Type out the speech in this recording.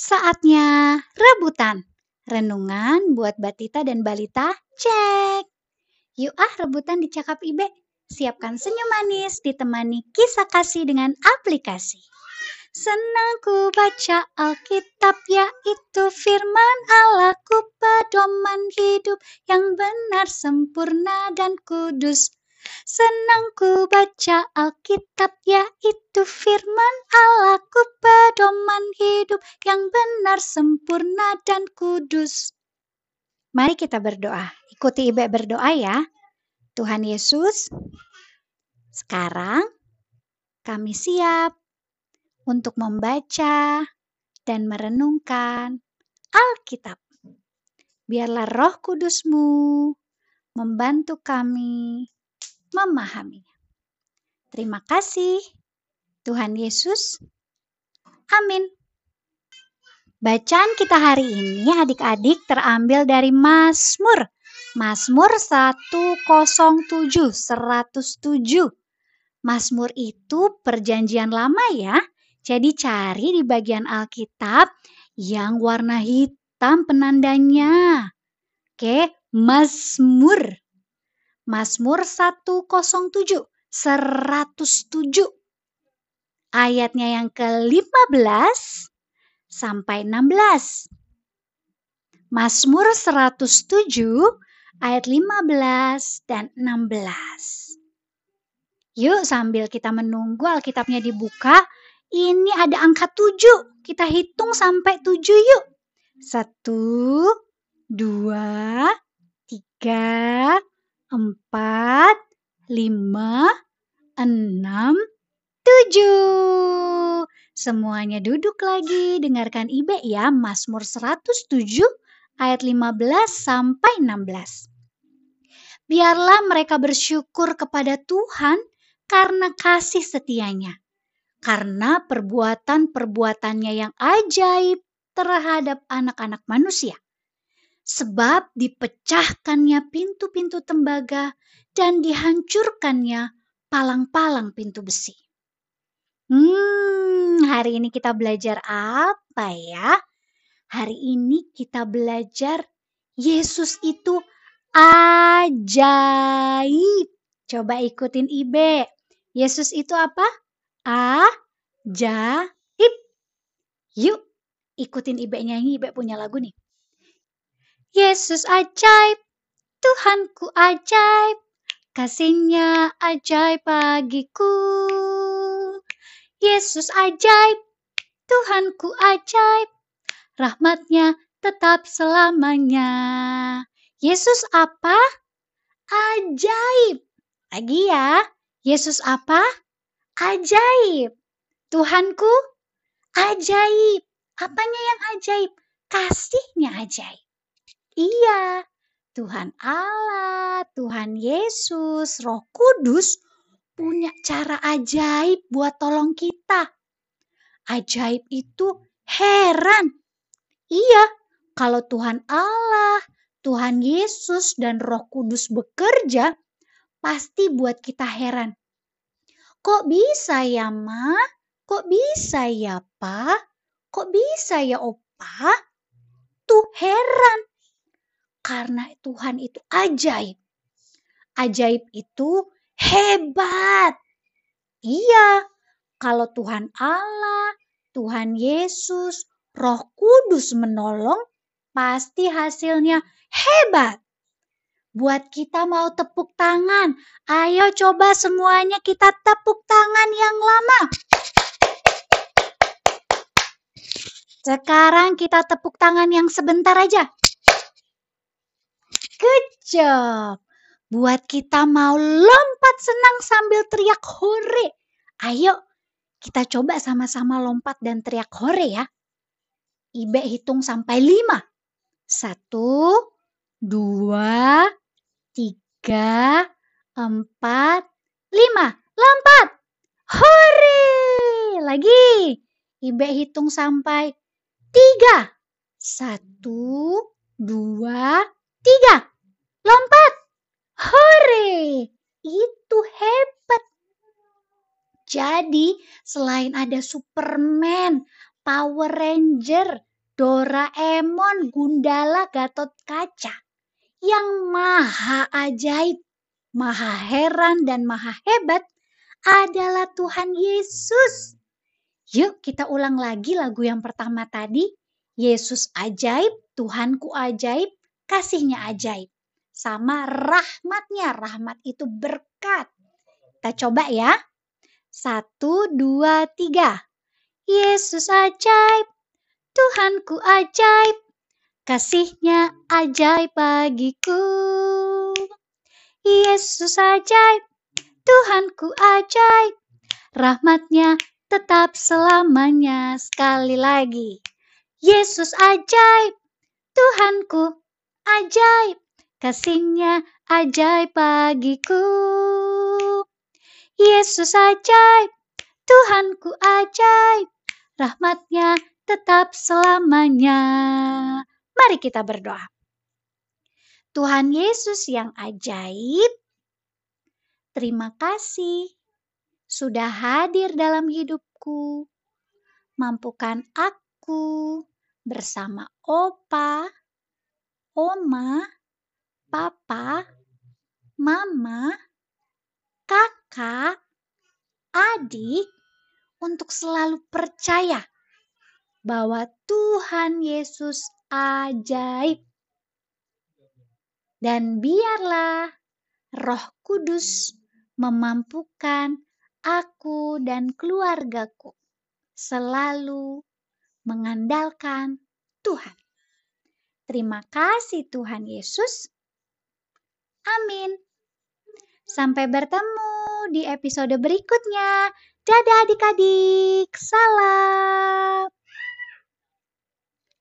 Saatnya rebutan. Renungan buat Batita dan Balita, cek. Yuk ah rebutan di Cakap Ibe. Siapkan senyum manis ditemani kisah kasih dengan aplikasi. Senang ku baca Alkitab yaitu firman Allah ku pedoman hidup yang benar sempurna dan kudus. Senang ku baca Alkitab yaitu firman Allah ku pedoman hidup yang benar sempurna dan kudus. Mari kita berdoa. Ikuti Ibe berdoa ya. Tuhan Yesus, sekarang kami siap untuk membaca dan merenungkan Alkitab. Biarlah roh kudusmu membantu kami memahaminya. Terima kasih, Tuhan Yesus. Amin. Bacaan kita hari ini adik-adik terambil dari Mazmur. Mazmur 107, 107. Mazmur itu perjanjian lama ya. Jadi cari di bagian Alkitab yang warna hitam penandanya. Oke, Mazmur. Mazmur 107, 107. Ayatnya yang ke-15 sampai 16. Mazmur 107 ayat 15 dan 16. Yuk sambil kita menunggu Alkitabnya dibuka, ini ada angka 7. Kita hitung sampai 7 yuk. 1, 2, 3, 4, 5, 6, 7. Semuanya duduk lagi, dengarkan Ibe ya, Mazmur 107 ayat 15 sampai 16. Biarlah mereka bersyukur kepada Tuhan karena kasih setianya, karena perbuatan-perbuatannya yang ajaib terhadap anak-anak manusia. Sebab dipecahkannya pintu-pintu tembaga dan dihancurkannya palang-palang pintu besi. Hmm, hari ini kita belajar apa ya? Hari ini kita belajar Yesus itu ajaib. Coba ikutin Ibe. Yesus itu apa? Ajaib. Yuk, ikutin Ibe nyanyi. Ibe punya lagu nih. Yesus ajaib, Tuhanku ajaib, kasihnya ajaib bagiku. Yesus ajaib, Tuhanku ajaib, rahmatnya tetap selamanya. Yesus apa? Ajaib. Lagi ya, Yesus apa? Ajaib. Tuhanku ajaib. Apanya yang ajaib? Kasihnya ajaib. Iya, Tuhan Allah, Tuhan Yesus, Roh Kudus punya cara ajaib buat tolong kita. Ajaib itu heran. Iya, kalau Tuhan Allah, Tuhan Yesus, dan Roh Kudus bekerja, pasti buat kita heran. Kok bisa ya, Ma? Kok bisa ya, Pa? Kok bisa ya, Opa? Tuh heran karena Tuhan itu ajaib. Ajaib itu hebat. Iya, kalau Tuhan Allah, Tuhan Yesus, Roh Kudus menolong, pasti hasilnya hebat. Buat kita mau tepuk tangan, ayo coba semuanya kita tepuk tangan yang lama. Sekarang kita tepuk tangan yang sebentar aja. Good job. Buat kita mau lompat senang sambil teriak hore. Ayo, kita coba sama-sama lompat dan teriak hore ya. Ibe hitung sampai lima. Satu, dua, tiga, empat, lima. Lompat. Hore. Lagi. Ibe hitung sampai tiga. Satu, dua, tiga. Lompat. Hore! Itu hebat. Jadi, selain ada Superman, Power Ranger, Doraemon Gundala Gatot Kaca yang maha ajaib, maha heran dan maha hebat adalah Tuhan Yesus. Yuk kita ulang lagi lagu yang pertama tadi. Yesus ajaib, Tuhanku ajaib, kasihnya ajaib. Sama rahmatnya, rahmat itu berkat. Kita coba ya. Satu, dua, tiga. Yesus ajaib, Tuhanku ajaib, kasihnya ajaib bagiku. Yesus ajaib, Tuhanku ajaib, rahmatnya tetap selamanya. Sekali lagi, Yesus ajaib, Tuhanku ajaib, kasihnya ajaib bagiku. Yesus ajaib, Tuhanku ajaib, rahmatnya tetap selamanya. Mari kita berdoa. Tuhan Yesus yang ajaib, terima kasih sudah hadir dalam hidupku. Mampukan aku bersama Opa, Oma, Papa, Mama, Adik untuk selalu percaya bahwa Tuhan Yesus ajaib. Dan biarlah Roh Kudus memampukan aku dan keluargaku selalu mengandalkan Tuhan. Terima kasih Tuhan Yesus. Amin. Sampai bertemu di episode berikutnya. Dadah adik-adik. Salam.